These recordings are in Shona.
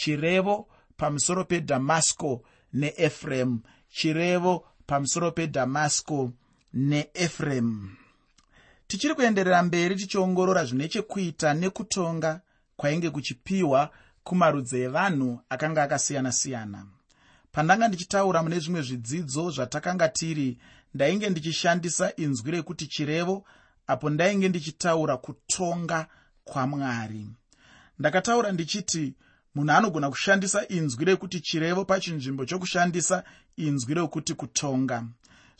chirevo pamusoro pedhamasco neefuremu chirevo pamusoro pedhamasco neefuremu tichiri kuenderera mberi tichiongorora zvine chekuita nekutonga kwainge kuchipiwa kumarudzi evanhu akanga akasiyana-siyana. Pandanga ndichitaura mune zvimwe zvidzidzo zvatakanga tiri ndainge ndichishandisa inzwi rekuti chirevo apo ndainge ndichitaura kutonga kwamwari ndakataura ndichiti munhu anogona kushandisa inzwi rekuti chirevo pachinzvimbo chokushandisa inzwi rekuti kutonga.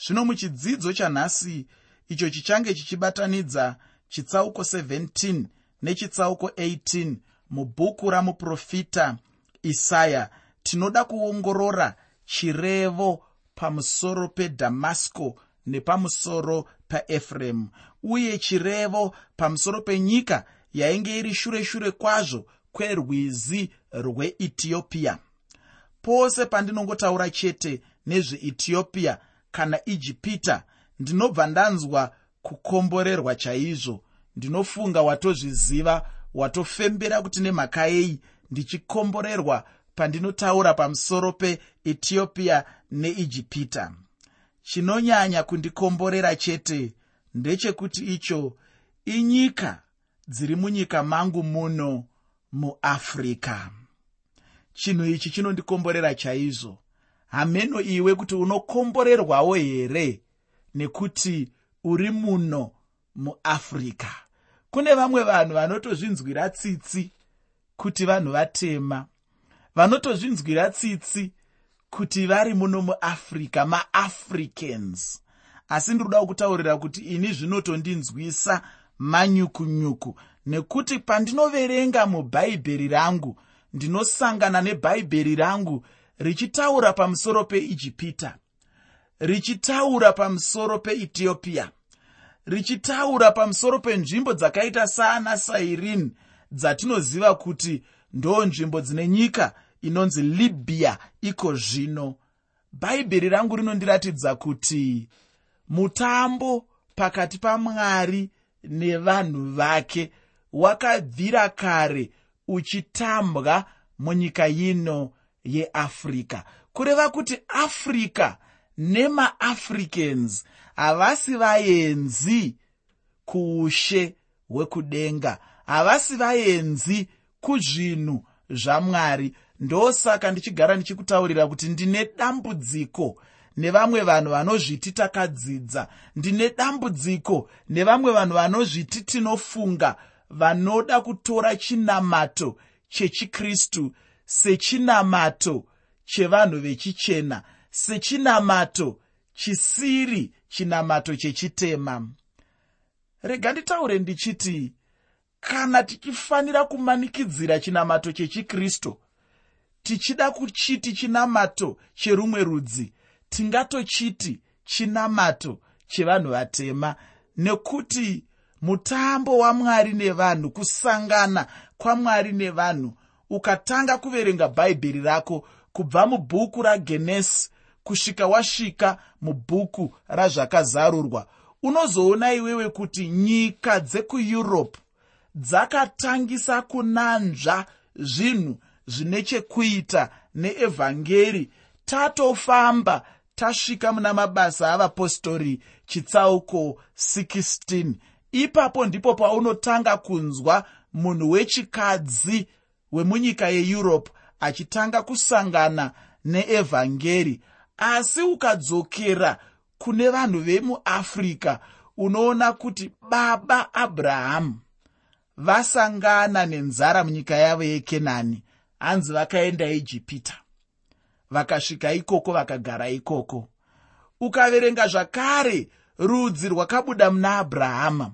Zvino muchidzidzo chanhasi icho chichange chichibatanidza chitsauko 17 nechitsauko 18 mubhuku ramuprofita isaya. Tinoda kuongorora chirevo pamusoro pedhamasco nepamusoro paefuremu uye chirevo pamusoro penyika yainge iri shure shure kwazvo kwerwizi rweethiopia. Pose pandinongotaura chete nezveethiopia kana ijipita ndinobva ndanzwa kukomborerwa chaizvo. Ndinofunga watozviziva watofembera kuti nemhaka yei ndichikomborerwa pandinotaura pamusoro peethiopia neijipita chinonyanya kundikomborera chete ndechekuti icho inyika dziri munyika mangu muno muafrica chinhu ichi chinondikomborera chaizvo. Hameno iwe kuti unokomborerwawo here? Nekuti uri muno muafrica kune vamwe vanhu vanotozvinzwira tsitsi kuti vanhu vatema. Vanotozvinzwira tsitsi kuti vari muno muafrica maafricans. Asi ndiri kuda kutaurira kuti ini zvinotondinzwisa manyukunyuku. Nekuti pandinoverenga mubhaibheri rangu ndinosangana nebhaibheri rangu richitaura pamusoro peijipita richitaura pamusoro peethiopia richitaura pamusoro penzvimbo dzakaita saana sairin dzatinoziva kuti ndo nzvimbo dzine nyika inonzi libya iko zvino. Bhaibheri rangu rinondiratidza kuti mutambo pakati pamwari nevanhu vake wakabvira kare uchitambwa munyika ino yeafrica kureva kuti africa nemaafricans havasi vaenzi kuushe hwekudenga havasi vaenzi kuzvinhu zvamwari. Ndosaka ndichigara ndichikutaurira kuti ndine dambudziko nevamwe vanhu vanozviti takadzidza ndine dambudziko nevamwe vanhu vanozviti tinofunga vanoda kutora chinamato chechikristu sechinamato chevanhu vechichena sechinamato chisiri chinamato chechitema. Rega nditaure ndichiti kana tichifanira kumanikidzira chinamato chechikristu tichida kuchiti chinamato cherumwe rudzi tingatochiti chinamato chevanhu vatema nekuti mutambo wamwari nevanhu kusangana kwamwari nevanhu ukatanga kuverenga bhaibheri rako kubva mubhuku ragenesi kusvika wasvika mubhuku razvakazarurwa unozoona iwewe kuti nyika dzekueurope dzakatangisa kunanzva zvinhu zvine chekuita neevhangeri tatofamba tasvika muna mabasa avapostori chitsauko 16 ipapo ndipo paunotanga kunzwa munhu wechikadzi wemunyika yeeurope achitanga kusangana neevhangeri asi ukadzokera kune vanhu vemuafrica unoona kuti baba abrahamu vasangana nenzara munyika yavo yekenani hanzi vakaenda ijipita vakasvika ikoko vakagara ikoko. Ukaverenga zvakare rudzi rwakabuda muna abrahama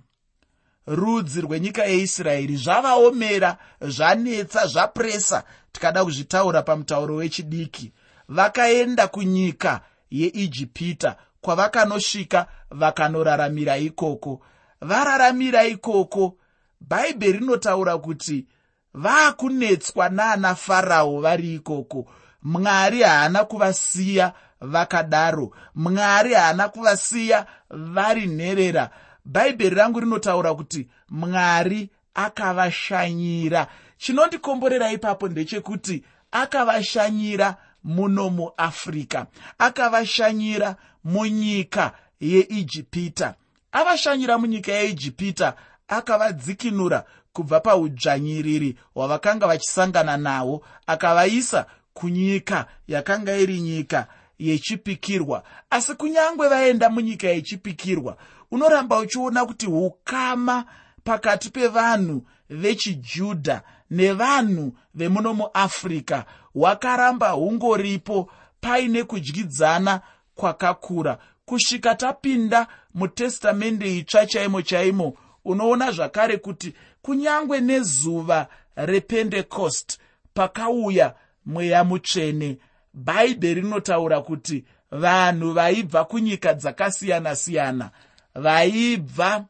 rudzi rwenyika yeisraeri zvavaomera zvanetsa zvapresa. Tikada kuzvitaura pamutauro wechidiki. Vakaenda kunyika yeijipita. Kwavakanosvika vakanoraramira ikoko. Vararamira ikoko. Bhaibheri rinotaura kuti vaakunetswa naana farao vari ikoko. Mwari haana kuvasiya vakadaro. Mwari haana kuvasiya vari nherera bhaibheri rangu rinotaura kuti mwari akavashanyira. Chinondikomborera ipapo ndechekuti akavashanyira muno muafrica akavashanyira munyika yeijipita. Avashanyira munyika yeijipita akavadzikinura kubva paudzvanyiriri hwavakanga vachisangana nahwo akavaisa kunyika yakanga iri nyika yechipikirwa. Asi kunyange vaenda munyika yechipikirwa unoramba uchiona kuti ukama pakati pevanhu vechijudha nevanhu vemuno muafrica hwakaramba hungoripo paine kudyidzana kwakakura. Kusvika tapinda mutestamende itsva chaimo chaimo unoona zvakare kuti kunyange nezuva rependecost pakauya mweya mutsvene bhaibheri rinotaura kuti vanhu vaibva kunyika dzakasiyana-siyana vaibva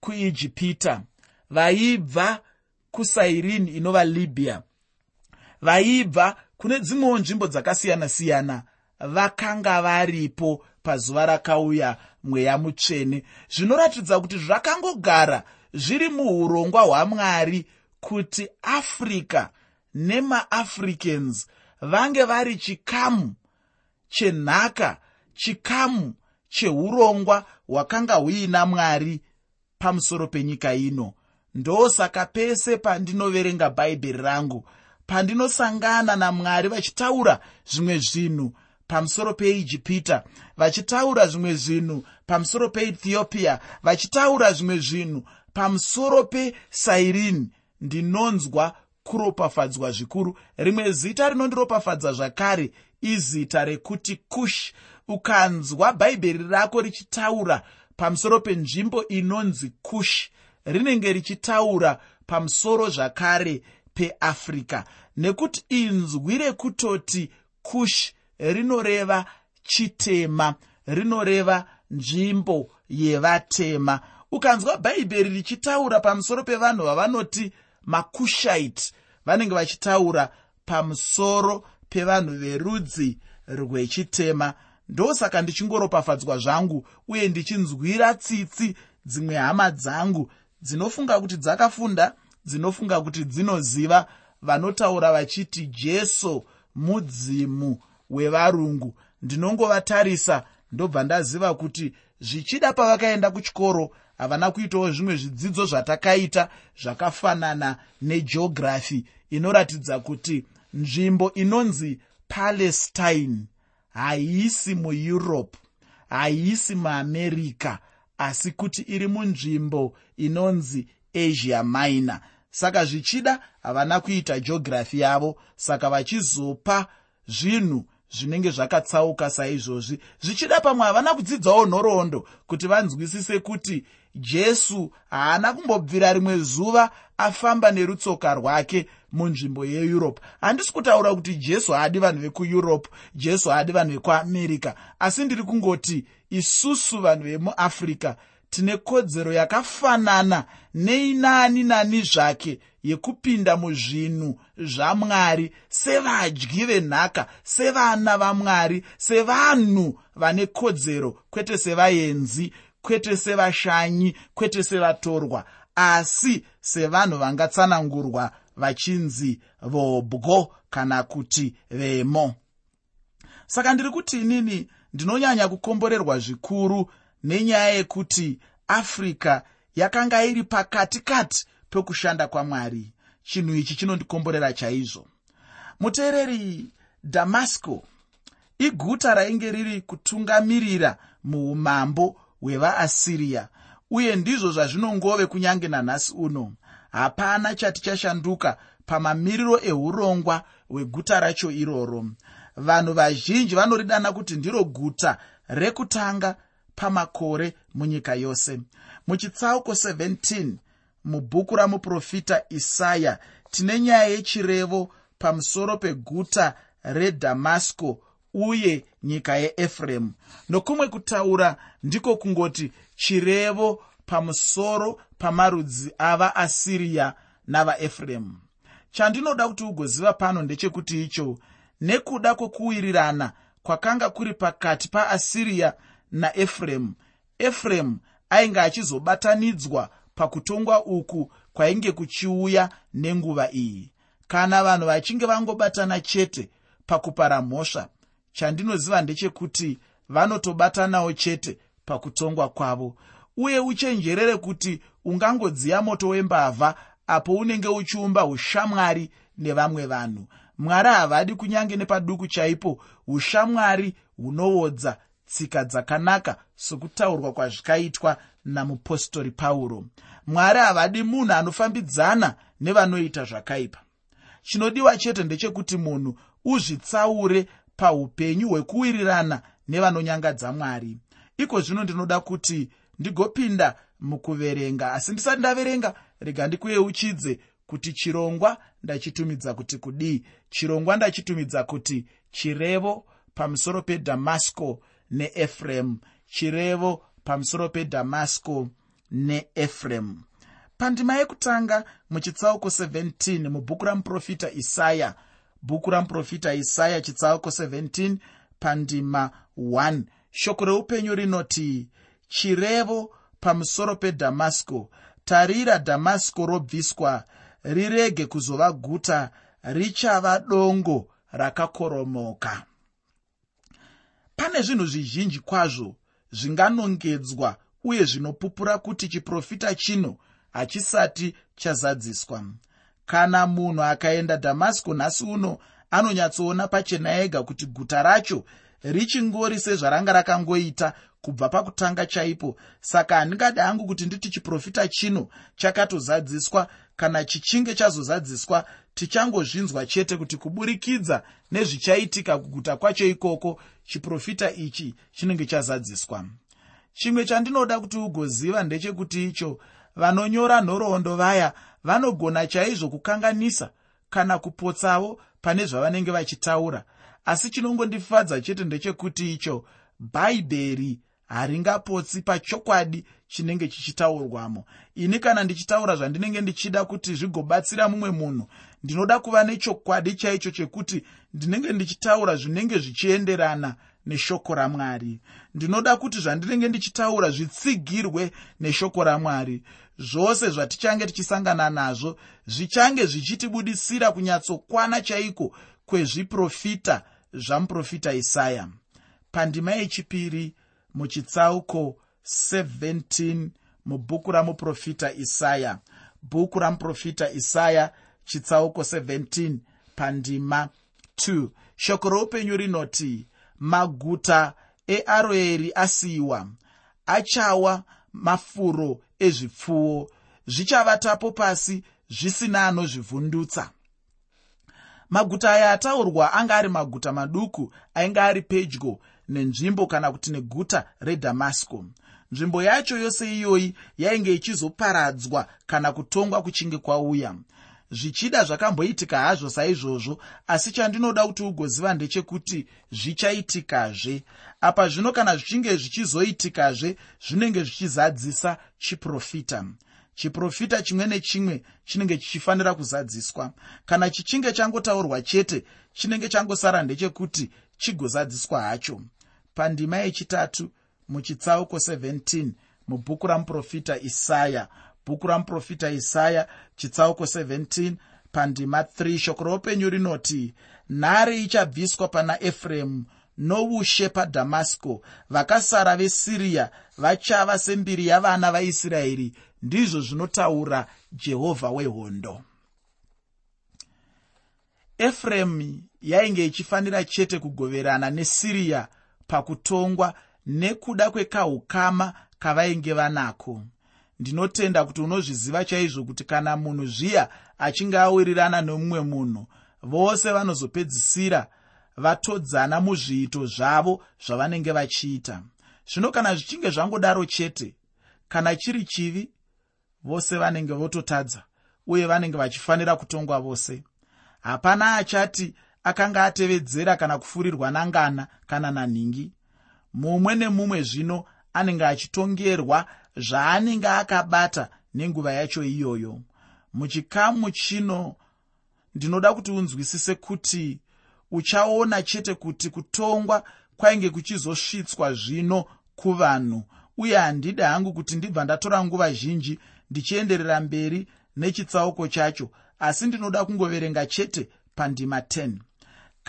kuijipita vaibva kusairini inova libya vaibva kune dzimwewo nzvimbo dzakasiyana-siyana vakanga varipo pazuva rakauya mweya mutsvene. Zvinoratidza kuti zvakangogara zviri muurongwa hwamwari kuti africa nemaafricans vange vari chikamu chenhaka chikamu cheurongwa hwakanga huina mwari pamusoro penyika ino. Ndosaka pese pandinoverenga bhaibheri rangu pandinosangana namwari vachitaura zvimwe zvinhu pamusoro peijipita vachitaura zvimwe zvinhu pamusoro peethiopia vachitaura zvimwe zvinhu pamusoro pesairini ndinonzwa kuropafadzwa zvikuru. Rimwe zita rinondiropafadza zvakare izita rekuti kush ukanzwa bhaibheri rako richitaura pamusoro penzvimbo inonzi kush rinenge richitaura pamusoro zvakare peafrica nekuti inzwi rekutoti kush rinoreva chitema rinoreva nzvimbo yevatema. Ukanzwa bhaibheri richitaura pamusoro pevanhu vavanoti makushite vanenge vachitaura pamusoro pevanhu verudzi rwechitema ndosaka ndichingoropafadzwa zvangu uye ndichinzwira tsitsi dzimwe hama dzangu dzinofunga kuti dzakafunda dzinofunga kuti dzinoziva vanotaura vachiti jesu mudzimu wevarungu ndinongovatarisa. Ndobva ndaziva kuti zvichida pavakaenda kuchikoro havana kuitawo zvimwe zvidzidzo zvatakaita zvakafanana negeography inoratidza kuti nzvimbo inonzi palestine haisi mueurope haisi muamerica asi kuti iri munzvimbo inonzi asia minor. Saka zvichida havana kuita geography yavo saka vachizopa zvinhu zvinenge zvakatsauka saizvozvi. Zvichida pamwe havana kudzidzawo nhoroondo kuti vanzwisise kuti jesu haana kumbobvira rimwe zuva afamba nerutsoka rwake munzvimbo yeeurope. Handisi kutaura kuti jesu haadi vanhu vekueurope jesu haadi vanhu vekuamerica asi ndiri kungoti isusu vanhu vemuafrica tine kodzero yakafanana neinani nani zvake yekupinda muzvinhu zvamwari sevadyi venhaka sevana vamwari sevanhu vane kodzero kwete sevaenzi kwete sevashanyi kwete sevatorwa asi sevanhu vangatsanangurwa vachinzi vobwo kana kuti vemo. Saka ndiri kuti inini ndinonyanya kukomborerwa zvikuru nenyaya yekuti africa yakanga iri pakatikati pekushanda kwamwari. Chinhu ichi chinondikomborera chaizvo. Muteereri dhamasco iguta rainge riri kutungamirira muumambo hwevaasiriya uye ndizvo zvazvinongove kunyange nanhasi uno hapana chati chashanduka pamamiriro eurongwa hweguta racho iroro. Vanhu vazhinji vanoridana kuti ndiro guta rekutanga pamakore munyika yose. Muchitsauko 17 mubhuku ramuprofita isaya tine nyaya yechirevo pamusoro peguta redhamasco uye nyika yeefuremu nokumwe kutaura ndiko kungoti chirevo pamusoro pamarudzi avaasiriya navaefuremu chandinoda kuti ugoziva pano ndechekuti icho nekuda kwokuwirirana kwakanga kuri pakati paasiriya naefuremu efuremu ainge achizobatanidzwa pakutongwa uku kwainge kuchiuya nenguva iyi. Kana vanhu vachinge vangobatana chete pakupara mhosva chandinoziva ndechekuti vanotobatanawo chete pakutongwa kwavo uye uchenjerere kuti ungangodziya moto wembavha apo unenge uchiumba ushamwari nevamwe vanhu. Mwari havadi kunyange nepaduku chaipo ushamwari hunoodza tsika dzakanaka sokutaurwa kwazvikaitwa namupostori pauro. Mwari havadi munhu anofambidzana nevanoita zvakaipa. Chinodiwa chete ndechekuti munhu uzvitsaure paupenyu hwekuwirirana nevanonyangadza mwari. Iko zvino ndinoda kuti ndigopinda mukuverenga. Asi ndisati ndaverenga rega ndikuyeuchidze kuti chirongwa ndachitumidza kuti kudii. Chirongwa ndachitumidza kuti chirevo pamusoro pedhamasco neefremu chirevo pamusoro pedhamasco neefremu pandima yekutanga muchitsauko 17 mubhuku ramuprofita isaya. Bhuku ramuprofita isaya chitsauko 17 pandima 1 shoko reupenyu rinoti chirevo pamusoro pedhamasco tarira dhamasco robviswa rirege kuzova guta richava dongo rakakoromoka. Pane zvinhu zvizhinji kwazvo zvinganongedzwa uye zvinopupura kuti chiprofita chino hachisati chazadziswa. Kana munhu akaenda dhamasiko nhasi uno anonyatsoona pachena ega kuti guta racho richingori sezvaranga rakangoita kubva pakutanga chaipo. Saka handingadi hangu kuti nditi chiprofita chino chakatozadziswa kana chichinge chazozadziswa tichangozvinzwa chete kuti kuburikidza nezvichaitika kuguta kwacho ikoko chiprofita ichi chinenge chazadziswa. Chimwe chandinoda kuti ugoziva ndechekuti icho vanonyora nhoroondo vaya vanogona chaizvo kukanganisa kana kupotsavo pane zvavanenge vachitaura. Asi chinongondifadza chete ndechekuti icho bhaibheri haringapotsi pachokwadi chinenge chichitaurwamo. Ini kana ndichitaura zvandinenge ndichida kuti zvigobatsira mumwe munhu ndinoda kuva nechokwadi chaicho chekuti ndinenge ndichitaura zvinenge zvichienderana neshoko ramwari. Ndinoda kuti zvandinenge ndichitaura zvitsigirwe neshoko ramwari. Zvose zvatichange tichisangana nazvo zvichange zvichitibudisira kunyatsokwana chaiko kwezviprofita zvamuprofita isaya. Pandima yechipiri muchitsauko 17 mubhuku ramuprofita isaya bhuku ramuprofita isaya chitsauko 17 pandima 2 shoko roupenyu rinoti maguta earoeri asiyiwa achawa mafuro ezvipfuwo zvichavatapo pasi zvisina anozvivhundutsa. Maguta aya ataurwa anga ari maguta maduku ainge ari pedyo nenzvimbo kana kuti neguta redhamasco nzvimbo yacho yose iyoyi yainge ichizoparadzwa kana kutongwa kuchinge kwauya. Zvichida zvakamboitika hazvo saizvozvo asi chandinoda kuti ugoziva ndechekuti zvichaitikazve. Apa zvino kana zvichinge zvichizoitikazve zvinenge zvichizadzisa chiprofita. Chiprofita chimwe nechimwe chinenge chichifanira kuzadziswa. Kana chichinge changotaurwa chete chinenge changosara ndechekuti chigozadziswa hacho pandima yechitatu muchitsauko 17 mubhuku ramuprofita isaya. Bhuku ramuprofita isaya chitsauko 17 pandima 3 shoko roupenyu rinoti nhare ichabviswa pana efuremu noushe padhamasiko vakasara vesiriya vachava sembiri yavana vaisraeri ndizvo zvinotaura jehovha wehondo. Efuremu yainge ichifanira chete kugoverana nesiriya pakutongwa nekuda kwekaukama kavainge vanako. Ndinotenda kuti unozviziva chaizvo kuti kana munhu zviya achinge awirirana nomumwe munhu vose vanozopedzisira vatodzana muzviito zvavo zvavanenge vachiita. Zvino kana zvichinge zvangodaro chete kana chiri chivi vose vanenge vototadza uye vanenge vachifanira kutongwa vose. Hapana achati akanga atevedzera kana kufurirwa nangana kana nanhingi mumwe nemumwe zvino anenge achitongerwa zvaanenge akabata nenguva yacho iyoyo. Muchikamu chino ndinoda kuti unzwisise kuti uchaona chete kuti kutongwa kwainge kuchizosvitswa zvino kuvanhu uye handidi hangu kuti ndibva ndatora nguva zhinji ndichienderera mberi nechitsauko chacho asi ndinoda kungoverenga chete pandima 10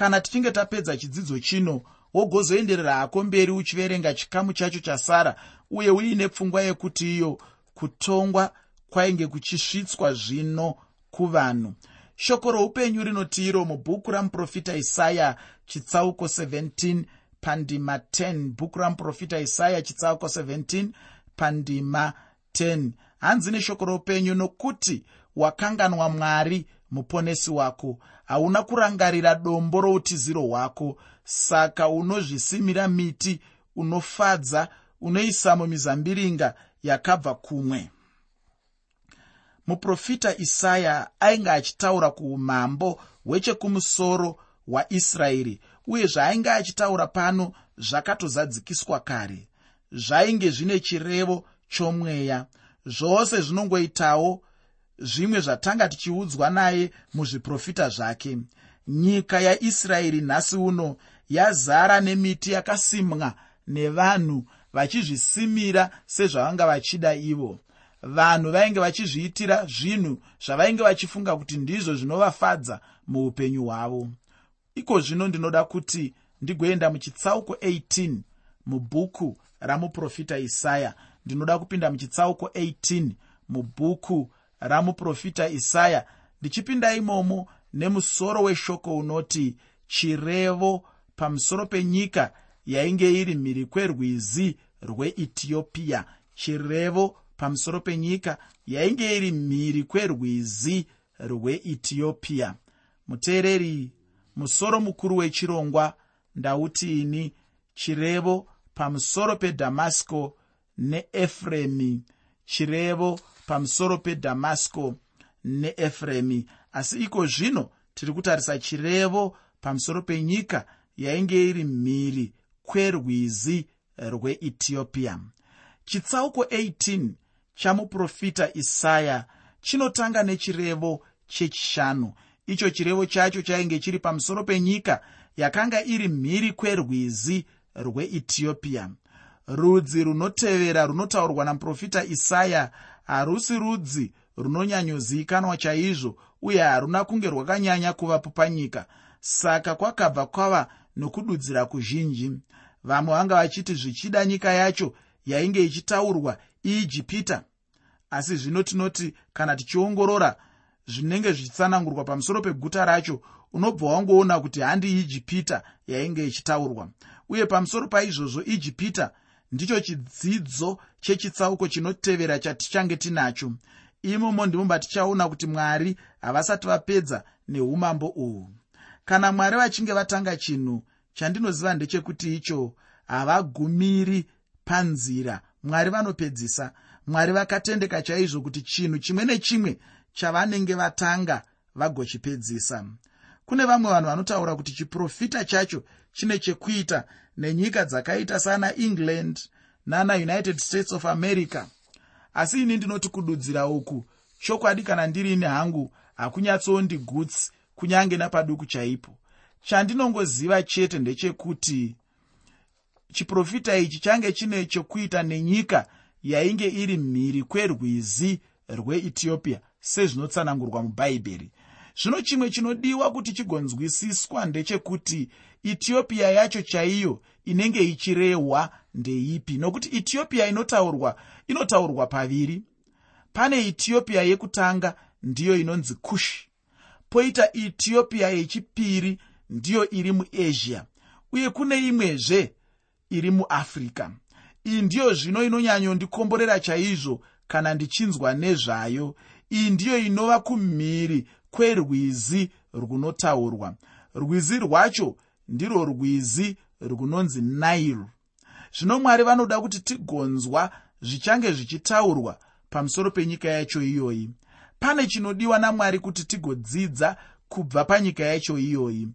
kana tichinge tapedza chidzidzo chino wogozoenderera hako mberi uchiverenga chikamu chacho chasara uye uine pfungwa yekuti iyo kutongwa kwainge kuchisvitswa zvino kuvanhu. Shoko roupenyu rinoti iro mubhuku ramuprofita isaya chitsauko 17 pandima 10 bhuku ramuprofita isaya chitsauko 17 pandima 10 hanzi neshoko roupenyu nokuti wakanganwa mwari muponesi wako hauna kurangarira dombo routiziro hwako. Saka unozvisimira miti unofadza unoisa mumizambiringa yakabva kumwe. Muprofita isaya ainge achitaura kuumambo hwechekumusoro hwaisraeri uye zvaainge achitaura pano zvakatozadzikiswa kare. Zvainge zvine chirevo chomweya. Zvose zvinongoitawo zvimwe zvatanga tichiudzwa naye muzviprofita zvake. Nyika yaisraeri nhasi uno yazara nemiti yakasimwa nevanhu vachizvisimira sezvavanga vachida ivo. Vanhu vainge vachizviitira zvinhu zvavainge vachifunga kuti ndizvo zvinovafadza muupenyu hwavo. Iko zvino ndinoda kuti ndigoenda muchitsauko 18 mubhuku ramuprofita isaya. Ndinoda kupinda muchitsauko 18 mubhuku ramuprofita isaya ndichipinda imomo nemusoro weshoko unoti chirevo pamusoro penyika yainge iri mhiri kwerwizi rweethiopia. Chirevo pamusoro penyika yainge iri mhiri kwerwizi rweethiopia. Muteereri musoro mukuru wechirongwa ndautini chirevo pamusoro pedhamasiko neefuremi chirevo pamusoro pedhamasiko neefuremi. Asi iko zvino tiri kutarisa chirevo pamusoro penyika yainge iri mhiri kwerwizi rweethiopia. Chitsauko 18 chamuprofita isaya chinotanga nechirevo chechishanu. Icho chirevo chacho chainge chiri pamusoro penyika yakanga iri mhiri kwerwizi rweethiopia. Rudzi runotevera runotaurwa namuprofita isaya harusi rudzi runonyanyozivikanwa chaizvo uye haruna kunge rwakanyanya kuvapo panyika. Saka kwakabva kwava nokududzira kuzhinji. Vamwe vanga vachiti zvichida nyika yacho yainge ichitaurwa iijipita. Asi zvino tinoti kana tichiongorora zvinenge zvichitsanangurwa pamusoro peguta racho unobva wangoona kuti handi ijipita yainge ichitaurwa. Uye pamusoro paizvozvo ijipita ndicho chidzidzo chechitsauko chinotevera chatichange tinacho. Imomo ndimo matichaona kuti mwari havasati vapedza neumambo uhwu kana mwari vachinge vatanga chinhu chandinoziva ndechekuti icho havagumiri panzira mwari vanopedzisa. Mwari vakatendeka chaizvo kuti chinhu chimwe nechimwe chavanenge vatanga vagochipedzisa kune vamwe vanhu vanotaura kuti chiprofita chacho chine chekuita nenyika dzakaita sana england nana united states of america. Asi ini ndinoti kududzira uku chokwadi kana ndirini hangu hakunyatsondigutsi kunyange napaduku chaipo. Chandinongoziva chete ndechekuti chiprofita ichi change chine chokuita nenyika yainge iri mhiri kwerwizi rweethiopia sezvinotsanangurwa mubhaibheri zvino chimwe chinodiwa kuti chigonzwisiswa ndechekuti ethiopia yacho chaiyo inenge ichirehwa ndeipi. Nokuti ethiopia inotaurwa inotaurwa paviri. Pane ethiopia yekutanga ndiyo inonzi kushi poita ethiopia yechipiri ndiyo iri muasia. Uye kune imwezve iri muafrica iyi ndiyo zvino inonyanyondikomborera chaizvo kana ndichinzwa nezvayo. Iyi ndiyo inova kumhiri kwerwizi runotaurwa. Rwizi rwacho ndirwo rwizi runonzi nile. Zvino mwari vanoda kuti tigonzwa zvichange zvichitaurwa pamusoro penyika yacho iyoyi. Pane chinodiwa namwari kuti tigodzidza kubva panyika yacho iyoyi.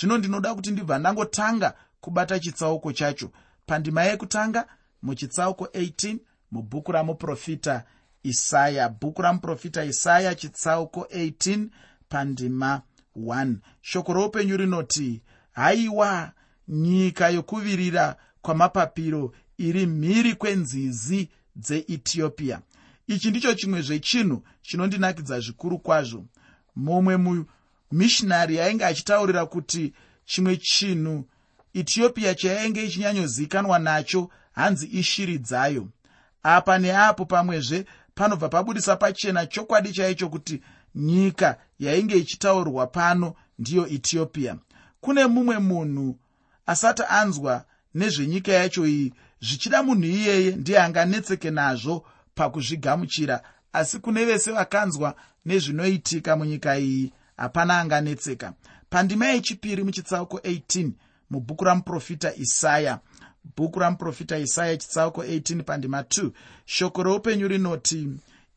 Zvino ndinoda kuti ndibva ndangotanga kubata chitsauko chacho. Pandima yekutanga muchitsauko 18 mubhuku ramuprofita isaya bhuku ramuprofita isaya chitsauko 18 pandima 1 shoko roupenyu rinoti haiwa nyika yokuvirira kwamapapiro iri mhiri kwenzizi dzeethiopia. Ichi ndicho chimwe zvechinhu chinondinakidza zvikuru kwazvo. Mumwe mumishinari ainge achitaurira kuti chimwe chinhu ethiopia chayainge ichinyanyozikanwa nacho hanzi ishiri dzayo. Apa neapo pamwezve panobva pabudisa pachena chokwadi chaicho kuti nyika yainge ichitaurwa pano ndiyo ethiopia. Kune mumwe munhu asati anzwa nezvenyika yacho iyi zvichida munhu iyeye ndiye anganetseke nazvo pakuzvigamuchira. Asi kune vese vakanzwa nezvinoitika munyika iyi hapana anganetseka. Pandima yechipiri muchitsauko 18 mubhuku ramuprofita isaya bhuku ramuprofita isaya chitsauko 18 pandima 2 shoko reupenyu rinoti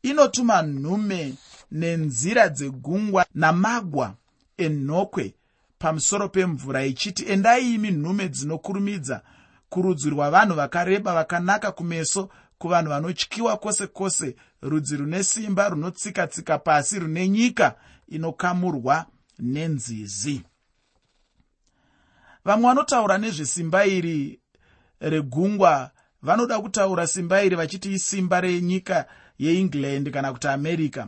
inotuma nhume nenzira dzegungwa namagwa enhokwe pamusoro pemvura ichiti endai imi nhume dzinokurumidza kurudzi rwavanhu vakareba vakanaka kumeso kuvanhu vanotyiwa kwose kwose rudzi rune simba runotsika-tsika pasi rune nyika inokamurwa nenzizi. Vamwe vanotaura nezvesimba iri regungwa. Vanoda kutaura simba iri vachiti isimba renyika yeengland kana kuti america.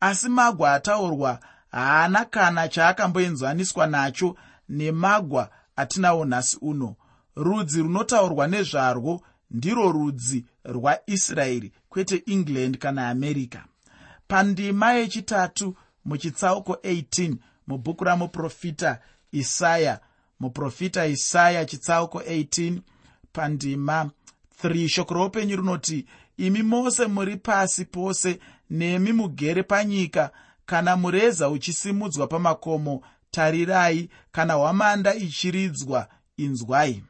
Asi magwa ataurwa haana kana chaakamboenzaniswa nacho nemagwa atinawo nhasi uno. Rudzi runotaurwa nezvarwo ndirwo rudzi rwaisraeri kwete england kana america. Pandima yechitatu muchitsauko 18 mubhuku ramuprofita isaya muprofita isaya chitsauko 18 pandima. 3 shoko roupenyu rinoti imi mose muri pasi pose nemi mugere panyika. Kana mureza uchisimudzwa pamakomo tarirai. Kana hwamanda ichiridzwa inzwai.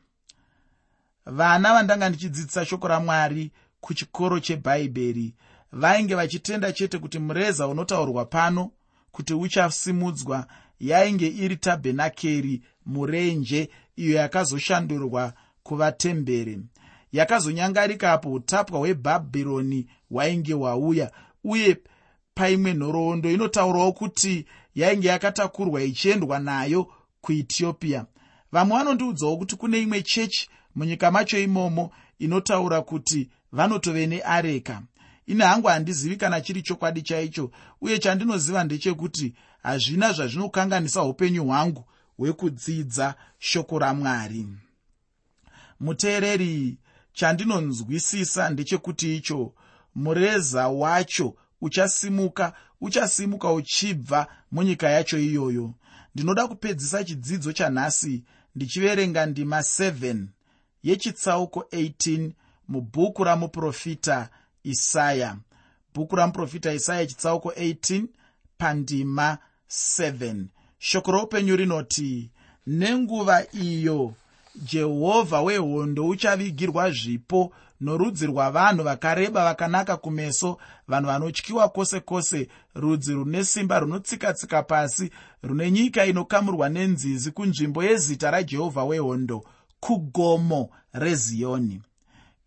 Vana vandanga ndichidzidzisa shoko ramwari kuchikoro chebhaibheri vainge vachitenda chete kuti mureza unotaurwa pano kuti uchasimudzwa yainge iri tabhenakeri murenje iyo yakazoshandurwa kuva temberi yakazonyangarikapo utapwa hwebhabhironi hwainge hwauya uye paimwe nhoroondo inotaurawo kuti yainge yakatakurwa ichiendwa nayo kuethiopia. Vamwe vanondiudzawo kuti kune imwe chechi munyika macho imomo inotaura kuti vanotove neareka. Ine hangu handizivi kana chiri chokwadi chaicho uye chandinoziva ndechekuti hazvina zvazvinokanganisa upenyu hwangu hwekudzidza shoko ramwari muteereri chandinonzwisisa ndechekuti icho mureza wacho uchasimuka uchasimuka uchibva munyika yacho iyoyo. Ndinoda kupedzisa chidzidzo chanhasi ndichiverenga ndima 7 yechitsauko 18 mubhuku ramuprofita isaya. Bhuku ramuprofita isaya chitsauko 18 pandima 7 shoko roupenyu rinoti nenguva iyo jehovha wehondo uchavigirwa zvipo norudzi rwavanhu vakareba vakanaka kumeso vanhu vanotyiwa kwose kwose rudzi rune simba runotsika-tsika pasi rune nyika inokamurwa nenzizi kunzvimbo yezita rajehovha wehondo kugomo reziyoni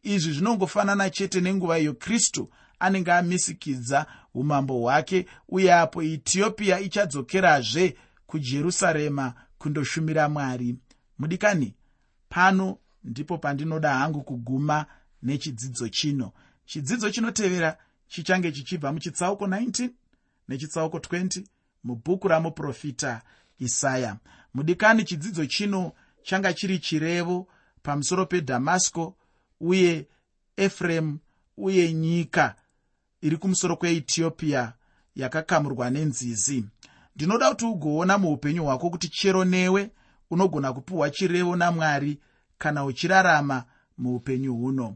izvi zvinongofanana chete nenguva iyo kristu anenge amisikidza umambo hwake uye apo ethiopia ichadzokerazve kujerusarema kundoshumira mwari. Mudikani pano ndipo pandinoda hangu kuguma nechidzidzo chino. Chidzidzo chinotevera chichange chichibva muchitsauko 19 nechitsauko 20 mubhuku ramuprofita isaya. Mudikani chidzidzo chino changa chiri chirevo pamusoro pedhamasco uye efuremu uye nyika iri kumusoro kweethiopia yakakamurwa nenzizi. Ndinoda kuti ugoona muupenyu hwako kuti chero newe unogona kupiwa chirevo namwari kana uchirarama muupenyu huno